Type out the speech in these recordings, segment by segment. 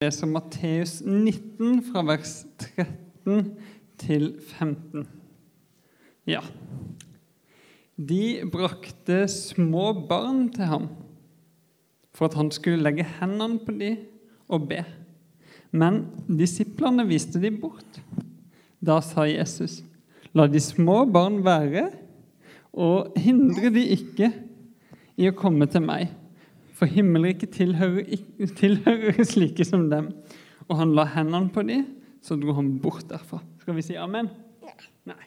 leser Matteus 19 fra vers 13 til 15. Ja. De brakte små barn til ham for at han skulle legge hendene på dem og be. Men disiplene viste dem bort. Da sa Jesus, la de små barn være, og hindre de ikke i å komme til meg. For himmelriket tilhører, tilhører slike som dem. Og han la hendene på dem, så dro han bort derfra. Skal vi si amen? Nei.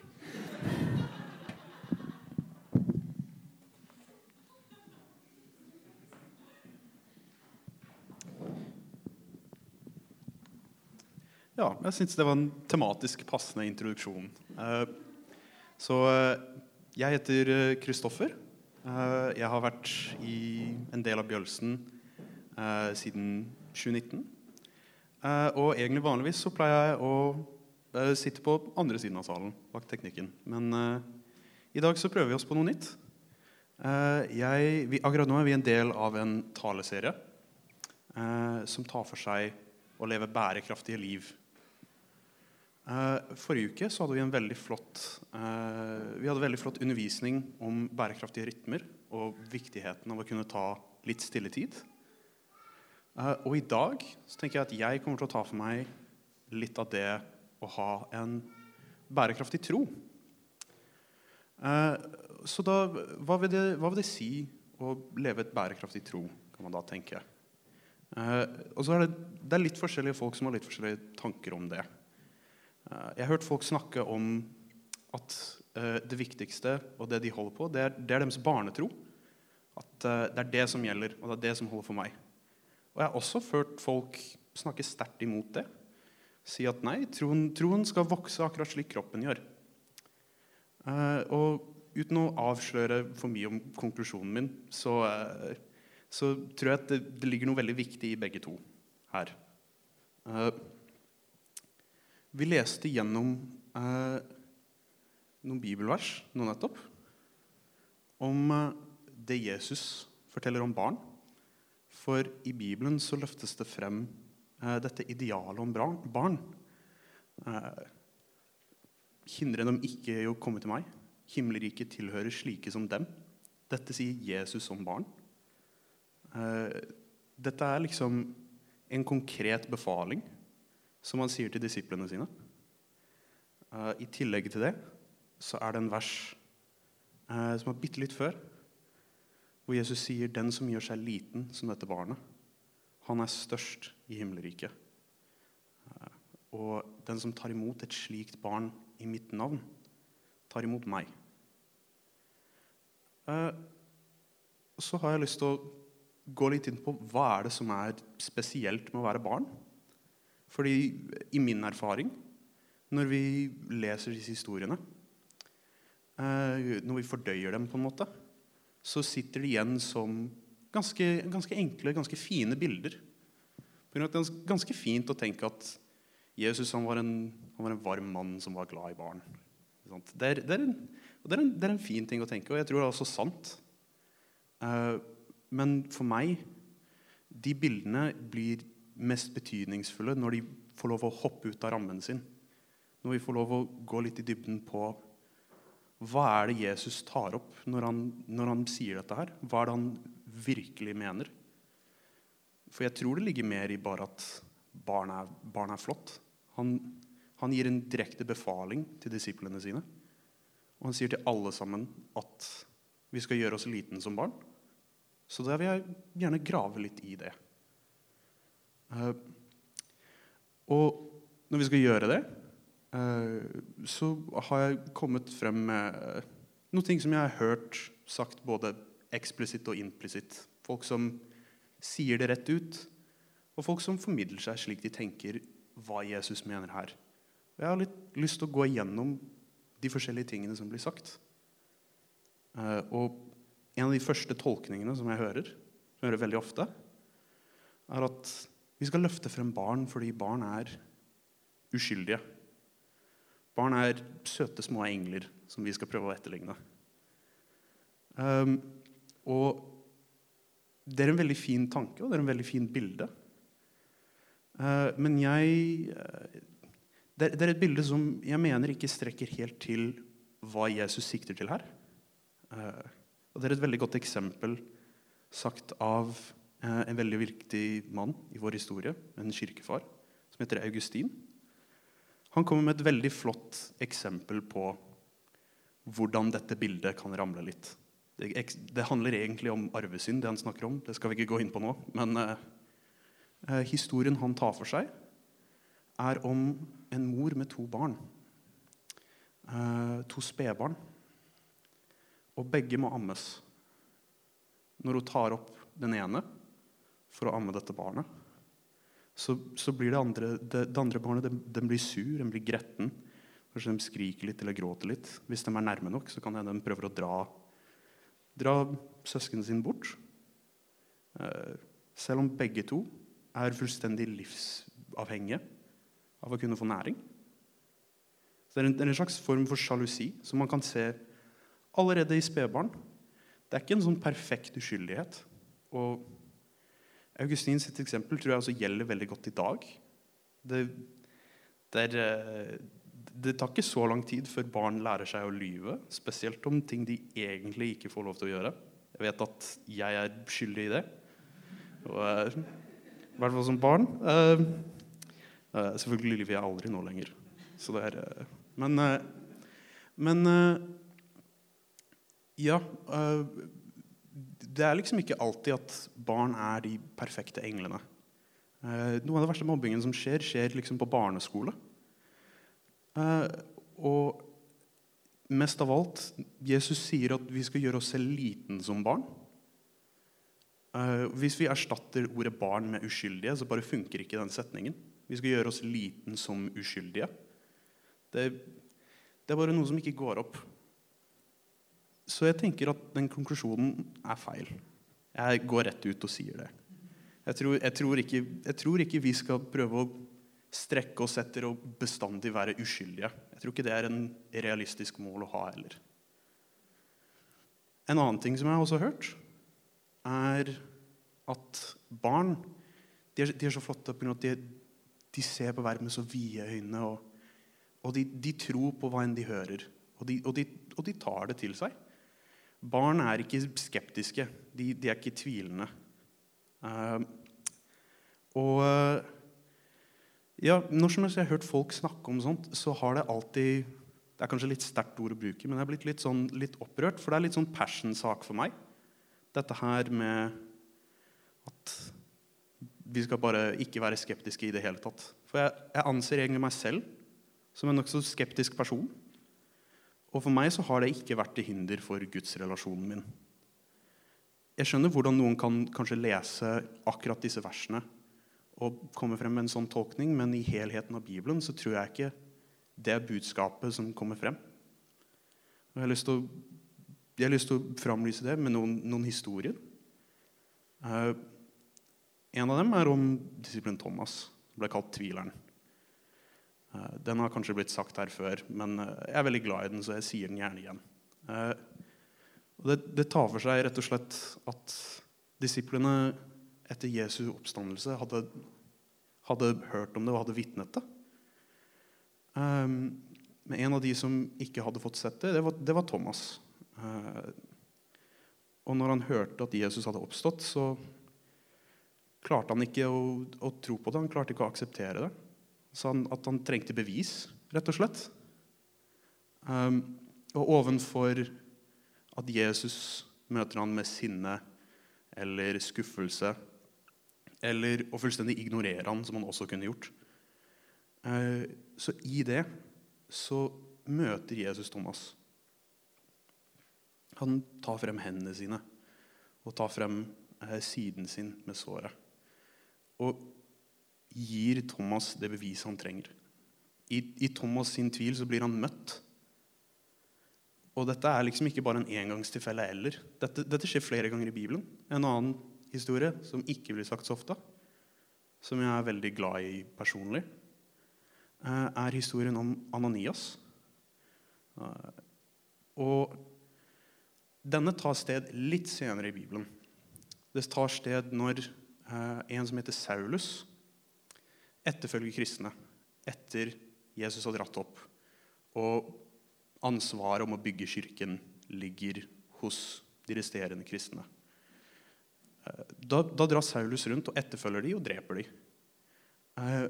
Ja, jeg syns det var en tematisk passende introduksjon. Eh, Så eh, jeg heter Kristoffer. Jeg har vært i en del av Bjølsen eh, siden 2019. Eh, Og egentlig vanligvis så pleier jeg å eh, sitte på andre siden av salen bak teknikken. Men eh, i dag så prøver vi oss på noe nytt. Eh, Jeg, vi, akkurat nå er vi en del av en taleserie eh, som tar for seg å leve bærekraftige liv. Eh, forrige uke så hadde vi en veldig flott eh, Vi hadde veldig flott undervisning om bærekraftige rytmer og viktigheten av å kunne ta litt stilletid. Eh, og i dag så tenker jeg at jeg kommer til å ta for meg litt av det å ha en bærekraftig tro. Så da, hva vil, det, hva vil det si å leve et bærekraftig tro, kan man da tenke. Og så er det, det er litt forskjellige folk som har litt forskjellige tanker om det. Eh, Jeg har hørt folk snakke om at eh, det viktigste og det de holder på, det er, det er deres barnetro. At eh, det er det som gjelder, og det er det som holder for meg. Og jeg har også hørt folk snakke sterkt imot det. Si at nei, troen, troen skal vokse akkurat slik kroppen gjør. Og uten å avsløre for mye om konklusjonen min, så, så tror jeg at det, det ligger noe veldig viktig i begge to her. Vi leste gjennom eh, noen bibelvers nå nettopp om eh, det Jesus forteller om barn. For i Bibelen så løftes det frem eh, dette idealet om barn. Eh, Hindre dem ikke i å komme til meg. Himmelriket tilhører slike som dem. Dette sier Jesus om barn. Eh, dette er liksom en konkret befaling som han sier til disiplene sine. Eh, I tillegg til det så er det en vers eh, som er bitte litt før, hvor Jesus sier 'Den som gjør seg liten som dette barnet, han er størst i himmelriket'. Eh, og 'den som tar imot et slikt barn i mitt navn, tar imot meg'. Så har jeg lyst til å gå litt inn på hva er det som er spesielt med å være barn. Fordi i min erfaring, når vi leser disse historiene, eh, når vi fordøyer dem på en måte, så sitter de igjen som ganske, ganske enkle, ganske fine bilder. Det er ganske fint å tenke at Jesus var, en, var en varm mann som var glad i barn. Det er, det, er en, det, er en, det er en fin ting å tenke, og jeg tror det er også sant. Eh, men for meg de bildene blir mest betydningsfulle når de får lov å hoppe ut av rammen sin. Når vi får lov å gå litt i dybden på hva er det Jesus tar opp når han, når han sier dette her? Hva er det han virkelig mener? For jeg tror det ligger mer i bare at barn er, barn er flott. Han, han gir en direkte befaling til disiplene sine. Og han sier til alle sammen at vi skal gjøre oss liten som barn. Så da vil jeg gjerne grave litt i det. Eh, og når vi skal gjøre det, eh, så har jeg kommet frem med eh, noen ting som jeg har hørt sagt både eksplisitt og implisitt. Folk som sier det rett ut, og folk som formidler seg slik de tenker hva Jesus mener her. Jeg har litt lyst til å gå igjennom de forskjellige tingene som blir sagt. Og en av de første tolkningene som jeg hører, som jeg hører veldig ofte, er at vi skal løfte frem barn fordi barn er uskyldige. Barn er søte, små engler som vi skal prøve å etterligne. Um, og det er en veldig fin tanke og det er en veldig fin bilde. Uh, men jeg eh, det, det er et bilde som jeg mener ikke strekker helt til hva Jesus sikter til her. Uh, og Det er et veldig godt eksempel sagt av en veldig viktig mann i vår historie, en kirkefar, som heter Augustin. Han kommer med et veldig flott eksempel på hvordan dette bildet kan ramle litt. Det, det handler egentlig om arvesynd, det han snakker om. Det skal vi ikke gå inn på nå. Men eh, eh historien han tar for seg, er om en mor med to barn. Eh, to spedbarn. Og begge må ammes. Når hun tar opp den ene for å amme dette barnet, så, så blir det andre, det, det andre barnet den, den blir sur, den blir gretten. Kanskje de skriker litt eller gråter litt. Hvis de er nærme nok, så kan de prøve å dra, dra søsknene sine bort. Eh, selv om begge to er fullstendig livsavhengige av å kunne få næring. Så det er en, en slags form for sjalusi som man kan se allerede i spedbarn. Det er ikke en sånn perfekt uskyldighet. Og Augustin sitt eksempel tror jeg også gjelder veldig godt i dag. Det, det, er, eh, det, tar ikke så lang tid før barn lærer seg å lyve, spesielt om ting de egentlig ikke får lov til å gjøre. Jeg vet at jeg er skyldig i det. Og, eh, I hvert fall som barn. Uh, selvfølgelig lyver jeg aldri nå lenger. Så det er, men, men ja Det er liksom ikke alltid at barn er de perfekte englene. noe av det verste mobbingen som skjer, skjer liksom på barneskole. og mest av alt Jesus sier at vi skal gjøre oss selv liten som barn. hvis vi erstatter ordet 'barn' med 'uskyldige', så bare funker ikke den setningen. Vi skal gjøre oss liten som uskyldige. Det, det er bare noe som ikke går opp. Så jeg tenker at den konklusjonen er feil. Jeg går rett ut og sier det. Jeg tror, jeg tror, ikke, jeg tror ikke, vi skal prøve å strekke oss etter å bestandig være uskyldige. Jeg tror ikke det er en realistisk mål å ha heller. En annen ting som jeg også har hørt, er at barn de er, de er så flotte pga. at de, de ser på verden med så vide øyne, og, og de, de, tror på hva enn de hører. Og de, og, og de, tar det til seg. Barn er ikke skeptiske. De, er ikke tvilende. Uh, og uh, ja, Når som helst jeg har hørt folk snakke om sånt, så har det alltid Det er kanskje litt sterkt ord å bruke, men jeg har blitt litt, sånn, litt opprørt. For det er litt sånn passion-sak for meg. Dette her med at vi skal bare ikke være skeptiske i det hele tatt. For jeg, jeg anser egentlig meg selv som en nokså skeptisk person. Og for meg så har det ikke vært til hinder for gudsrelasjonen min. Jeg skjønner hvordan noen kan kanskje lese akkurat disse versene og komme frem med en sånn tolkning, men i helheten av Bibelen så tror jeg ikke det er budskapet som kommer frem. Jeg har lyst til å, jeg har lyst til å framlyse det med noen, noen historier. Uh, en av dem er om disippelen Thomas. ble kalt Tvileren. Eh, den har kanskje blitt sagt her før, men eh, jeg er veldig glad i den, så jeg sier den gjerne igjen. Eh, det, det tar for seg rett og slett at disiplene etter Jesu oppstandelse hadde, hadde hørt om det og hadde vitnet det. Men en av de som ikke hadde fått sett det, det var, det var Thomas. Og når han hørte at Jesus hadde oppstått, så klarte han ikke å, å, tro på det. Han klarte ikke å akseptere det. Så han, at han trengte bevis, rett og slett. Um, og ovenfor at Jesus møter han med sinne eller skuffelse eller å fullstendig ignorere han, som han også kunne gjort. Uh, så i det så møter Jesus Thomas. Han tar frem hendene sine og tar frem uh, siden sin med såret og gir Thomas det beviset han trenger. I, I, Thomas sin tvil så blir han møtt. Og dette er liksom ikke bare en engangstilfelle heller. Dette, dette, skjer flere ganger i Bibelen. En annen historie som ikke blir sagt så ofte, som jeg er veldig glad i personlig, eh, er historien om Ananias. Eh, og denne tar sted litt senere i Bibelen. Det tar sted når Eh, en som heter Saulus, etterfølge kristne etter Jesus har dratt opp, og ansvaret om å bygge kirken ligger hos de resterende kristne. Eh, da, da drar Saulus rundt og etterfølger de og dreper de. Eh,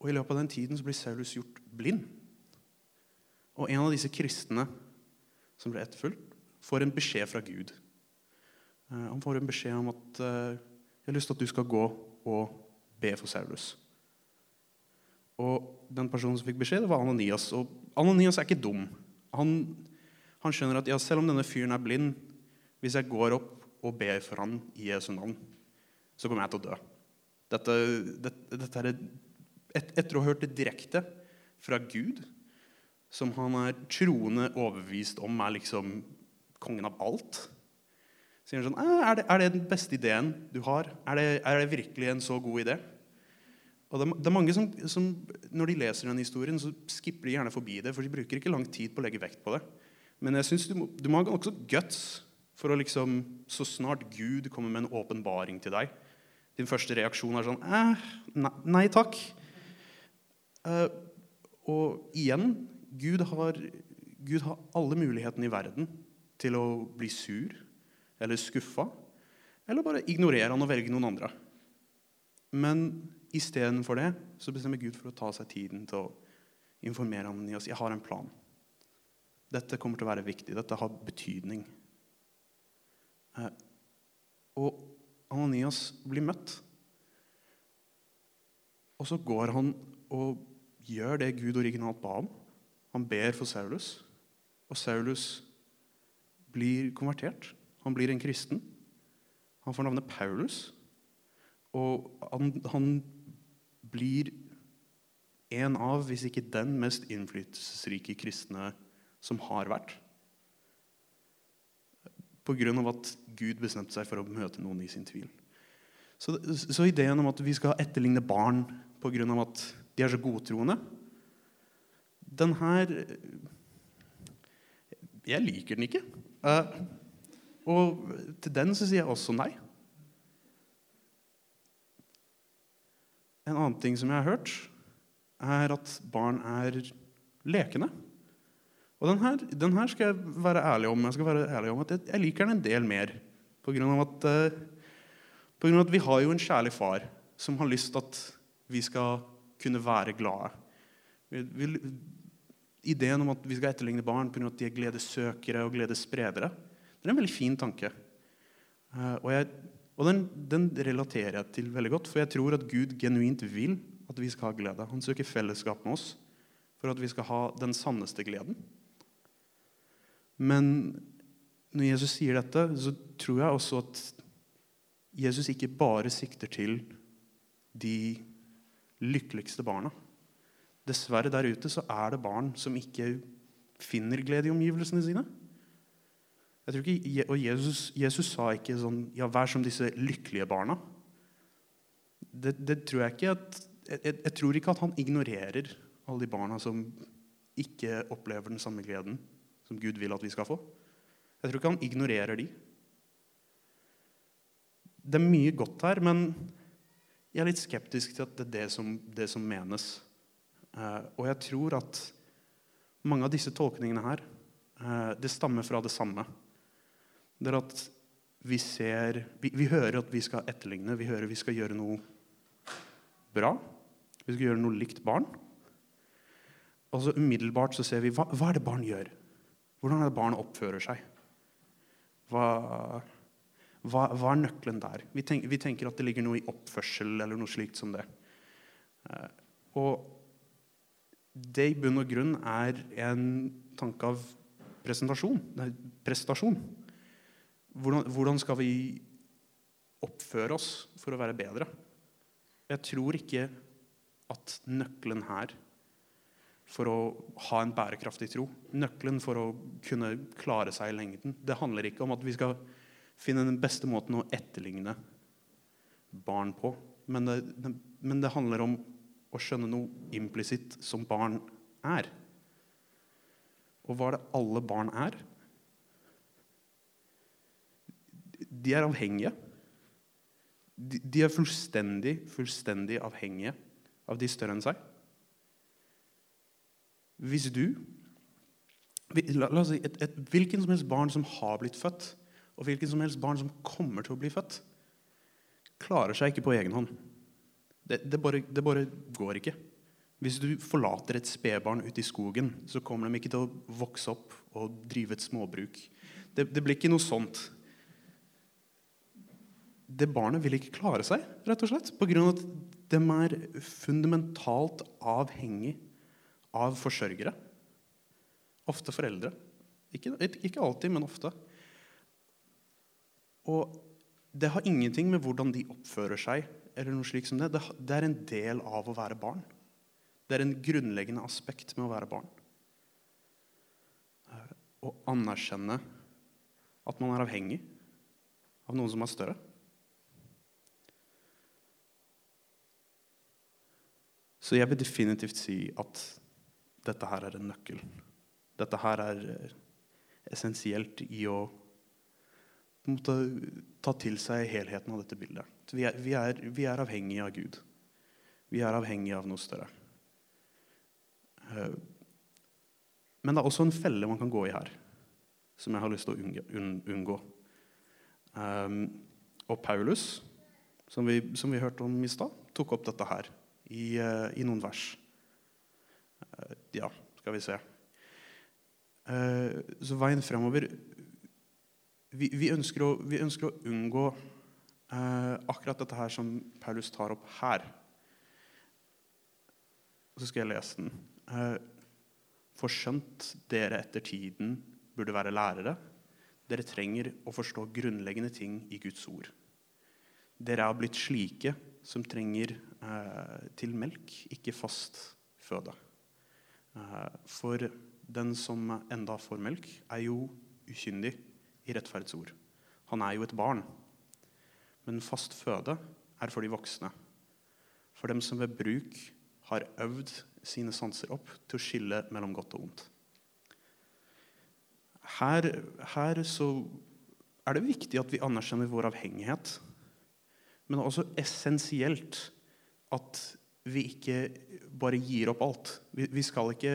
og I løpet av den tiden blir Saulus gjort blind. Og en av disse kristne som ble etterfulgt, får en beskjed fra Gud. Eh, han får en beskjed om at jeg har lyst til at du skal gå og be for Saulus. Og den personen som fikk beskjed, det var Ananias. Og Ananias er ikke dum. Han, han skjønner at ja, selv om denne fyren er blind, hvis jeg går opp og ber for han i Jesu navn, så kommer jeg til å dø. Dette, dette, dette er et, etter å ha hørt det direkte fra Gud, som han er troende overbevist om er liksom kongen av alt, sier han sånn er det, er det den beste ideen du har? Er det, er det virkelig en så god idé? Og det, er mange som, som, Når de leser den historien, så skipper de gjerne forbi det, for de bruker ikke lang tid på å legge vekt på det. Men jeg synes du, må, du må ha også guts for å liksom Så snart Gud kommer med en åpenbaring til deg Din første reaksjon er sånn eh, nei, nei, takk. Uh, og igjen Gud har, Gud har alle mulighetene i verden til å bli sur eller skuffa, eller bare ignorere han og velge noen andre. Men istedenfor det så bestemmer Gud for å ta seg tiden til å informere ham i. Jeg har en plan. Dette kommer til å være viktig. Dette har betydning. Eh, og Ananias blir møtt. Og så går han og gjør det Gud originalt ba om. Han ber for Saulus, og Saulus blir konvertert. Han blir en kristen. Han får navnet Paulus. Og han, han blir en av, hvis ikke den mest innflytelsesrike kristne som har vært. Pga. at Gud bestemte seg for å møte noen i sin tvil. Så, så ideen om at vi skal etterligne barn pga. at de er så godtroende, den her Jeg liker den ikke. Uh, og til den så sier jeg også nei. En annen ting som jeg har hørt, er at barn er lekende. Og den her, den her skal jeg være ærlig om. Jeg skal være ærlig om at jeg, jeg liker den en del mer. På grunn, av at, uh, på grunn av at vi har jo en kjærlig far som har lyst til at vi skal kunne være glade. Vi, vi, ideen om at vi skal etterligne barn pga. at de er gledessøkere og gledesspredere, det er en veldig fin tanke. Uh, og, jeg, og den, den, relaterer jeg til veldig godt, for jeg tror at Gud genuint vil at vi skal ha glede. Han søker fellesskap med oss for at vi skal ha den sanneste gleden. Men når Jesus sier dette, så tror jeg også at Jesus ikke bare sikter til de lykkeligste barna. Dessverre der ute så er det barn som ikke finner glede i omgivelsene sine. Jeg tror ikke, og Jesus, Jesus, sa ikke sånn Ja, vær som disse lykkelige barna. Det, det tror jeg ikke at, jeg, jeg, tror ikke at han ignorerer alle de barna som ikke opplever den samme gleden som Gud vil at vi skal få. Jeg tror ikke han ignorerer de. Det er mye godt her, men jeg er litt skeptisk til at det er det som, det som menes. Eh, og jeg tror at mange av disse tolkningene her, eh, det stammer fra det samme det er at vi ser vi, vi, hører at vi skal etterligne, vi hører vi skal gjøre noe bra. Vi skal gjøre noe likt barn. Og så umiddelbart så ser vi hva, hva er det barn gjør. Hvordan er det barn oppfører seg? Hva, hva, hva er nøkkelen der? Vi tenker, vi tenker, at det ligger noe i oppførsel eller noe slikt som det. Eh, og det i bunn og grunn er en tanke av presentasjon. Nei, prestasjon. Hvordan, hvordan, skal vi oppføre oss for å være bedre? Jeg tror ikke at nøkkelen her for å ha en bærekraftig tro, nøkkelen for å kunne klare seg i lengden, det handler ikke om at vi skal finne den beste måten å etterligne barn på. Men det, det, men det handler om å skjønne noe implisitt som barn er. Og hva er det alle barn er? De er avhengige. De, er fullstendig, fullstendig avhengige av de større enn seg? Hvis du la oss si, et, et, Hvilken som helst barn som har blitt født, og hvilken som helst barn som kommer til å bli født, klarer seg ikke på egen hånd. Det, det, bare, det bare går ikke. Hvis du forlater et spedbarn ute i skogen, så kommer de ikke til å vokse opp og drive et småbruk. Det, det blir ikke noe sånt. Det barnet vil ikke klare seg, rett og slett, pga. at de er fundamentalt avhengig av forsørgere. Ofte foreldre. Ikke, ikke alltid, men ofte. Og det har ingenting med hvordan de oppfører seg eller noe slik som det. Det er en del av å være barn. Det er en grunnleggende aspekt med å være barn. Å anerkjenne at man er avhengig av noen som er større. Så jeg vil definitivt si at dette her er en nøkkel. Dette her er essensielt i å måte, ta til seg helheten av dette bildet. Vi er, vi, er, vi er, avhengige av Gud. Vi er avhengige av noe større. Eh, men det er også en felle man kan gå i her, som jeg har lyst til å unngå. Um, og Paulus, som vi, som vi, hørte om i stad, tok opp dette her i, uh, i noen vers. Uh, ja, skal vi se. Uh, så veien fremover vi, vi, ønsker å, vi, ønsker å, unngå eh, akkurat dette her som Paulus tar opp her. Så skal jeg lese den. Eh, For skjønt dere etter tiden burde være lærere, dere trenger å forstå grunnleggende ting i Guds ord. Dere er blitt slike som trenger eh, til melk, ikke fast føde. Eh, for den som enda får melk, er jo ukyndig i rettferdsord. Han er jo et barn. Men fast føde er for de voksne. For dem som ved bruk har øvd sine sanser opp til å skille mellom godt og ondt. Her, her er det viktig at vi anerkjenner vår avhengighet. Men også essensielt at vi ikke bare gir opp alt. Vi skal ikke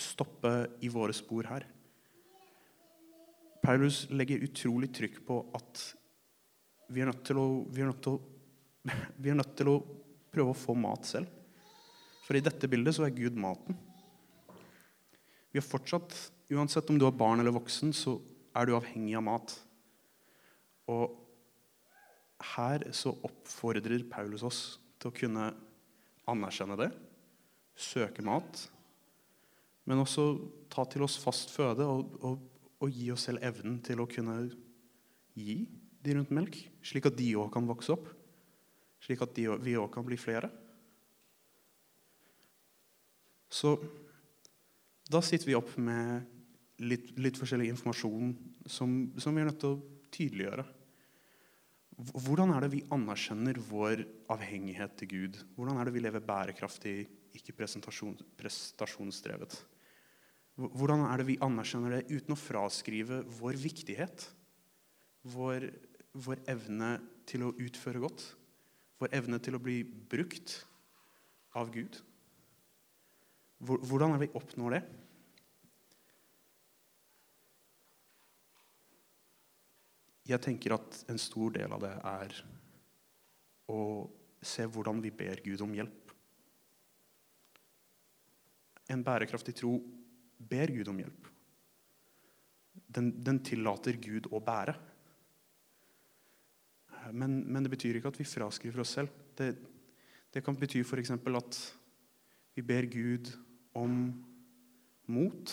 stoppe i våre spor her. Paulus legger utrolig trykk på at vi er nødt til å, vi er nødt til å, vi er nødt til å prøve å få mat selv. For i dette bildet så er Gud maten. Vi har fortsatt, Uansett om du er barn eller voksen, så er du avhengig av mat. Og her så oppfordrer Paulus oss til å kunne anerkjenne det, søke mat, men også ta til oss fast føde og, og og gi oss selv evnen til å kunne gi de rundt melk, slik at de òg kan vokse opp, slik at de, vi òg kan bli flere. Så da sitter vi opp med litt, litt forskjellig informasjon som, som, vi er nødt til å tydeliggjøre. Hvordan er det vi anerkjenner vår avhengighet til Gud? Hvordan er det vi lever bærekraftig, ikke prestasjonsdrevet? Hvordan er det vi anerkjenner det uten å fraskrive vår viktighet? Vår, vår, evne til å utføre godt? Vår evne til å bli brukt av Gud? Hvordan er det vi oppnår det? Jeg tenker at en stor del av det er å se hvordan vi ber Gud om hjelp. En bærekraftig tro ber Gud om hjelp. Den, den tillater Gud å bære. Men, men, det betyr ikke at vi fraskriver oss selv. Det, det kan bety f.eks. at vi ber Gud om mot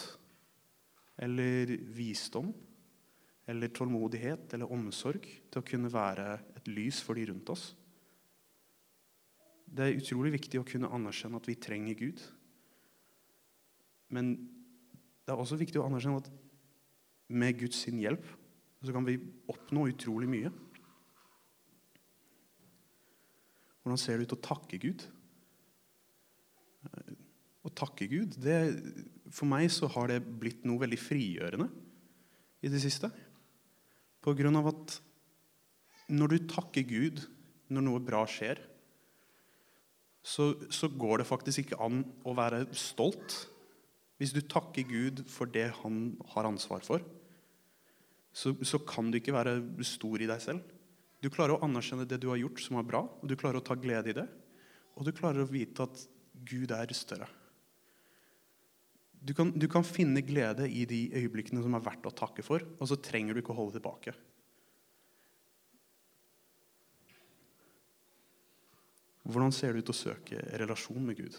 eller visdom eller tålmodighet eller omsorg til å kunne være et lys for de rundt oss. Det er utrolig viktig å kunne anerkjenne at vi trenger Gud. Men det er også viktig å anerkjenne at med Guds hjelp så kan vi oppnå utrolig mye. Hvordan ser det ut å takke Gud? Å takke Gud det, For meg så har det blitt noe veldig frigjørende i det siste. På grunn av at når du takker Gud når noe bra skjer, så, så går det faktisk ikke an å være stolt hvis du takker Gud for det han har ansvar for. Så, så kan du ikke være stor i deg selv. Du klarer å anerkjenne det du har gjort som er bra, og du klarer å ta glede i det. Og du klarer å vite at Gud er større. Du kan, du kan finne glede i de øyeblikkene som er verdt å takke for, og så trenger du ikke å holde tilbake. Hvordan ser det ut å søke relasjon med Gud?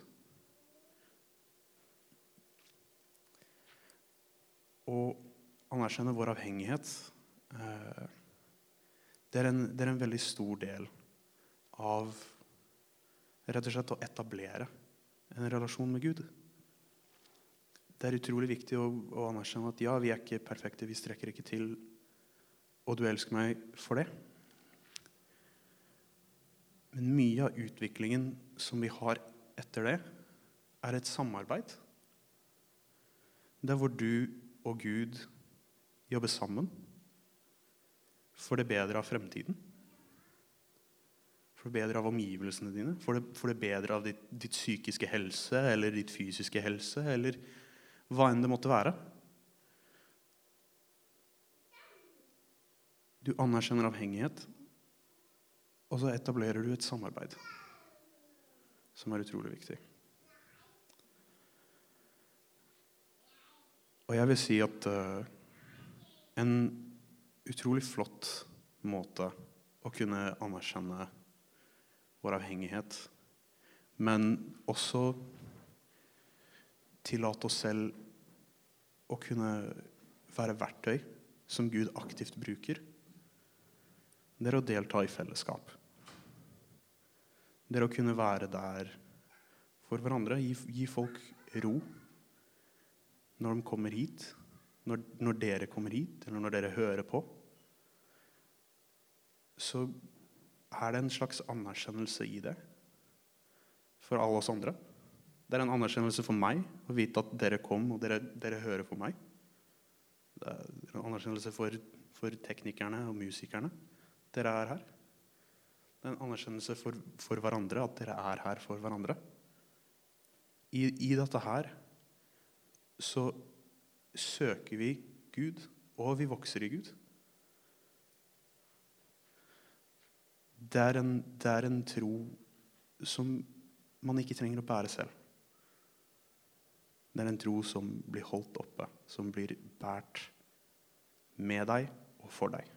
Å anerkjenne vår avhengighet eh, det, er en, det er en veldig stor del av rett og slett å etablere en relasjon med Gud. Det er utrolig viktig å, å anerkjenne at ja, vi er ikke perfekte, vi strekker ikke til, og du elsker meg for det. Men mye av utviklingen som vi har etter det, er et samarbeid. Der hvor du og Gud jobber sammen for det bedre av fremtiden. For det bedre av omgivelsene dine, for det, for det bedre av ditt, ditt, psykiske helse eller ditt fysiske helse, eller hva enn det måtte være. Du anerkjenner avhengighet, og så etablerer du et samarbeid som er utrolig viktig. Og jeg vil si at uh, en utrolig flott måte å kunne anerkjenne vår avhengighet, men også tillate oss selv å kunne være verktøy som Gud aktivt bruker. Det er å delta i fellesskap. Det er å kunne være der for hverandre. Gi, gi folk ro når de kommer hit, når, når, dere kommer hit, eller når dere hører på. Så er det en slags anerkjennelse i det for alle oss andre. Det er en anerkjennelse for meg å vite at dere kom, og dere, dere hører på meg. Det er en anerkjennelse for, for, teknikerne og musikerne. Dere er her. Det er en anerkjennelse for, for hverandre, at dere er her for hverandre. I, I, dette her så søker vi Gud, og vi vokser i Gud. Det er en, det er en tro som man ikke trenger å bære selv. Det er en tro som blir holdt oppe, som blir båret med deg og for deg.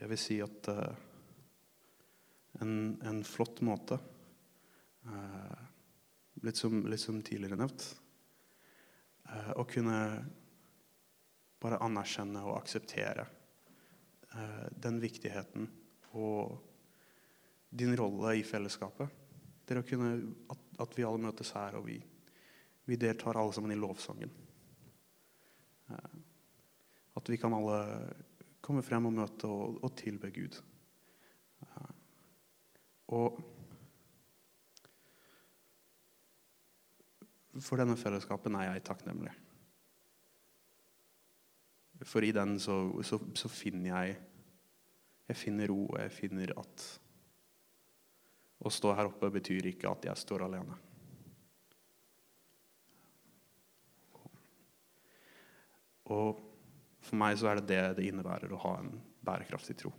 Jeg vil si at uh, en, en, flott måte uh, litt, som, litt, som, tidligere nevnt uh, Å kunne bare anerkjenne og akseptere den viktigheten og din rolle i fellesskapet. Det å kunne, at at vi alle møtes her, og vi, vi deltar alle sammen i lovsangen. Eh, at vi kan alle komme frem og møte og, og tilbe Gud. Eh, og for denne fellesskapen er jeg takknemlig. For i den så, så, så finner jeg Jeg finner ro, og jeg finner at å stå her oppe betyr ikke at jeg står alene. Og for meg så er det det det innebærer å ha en bærekraftig tro.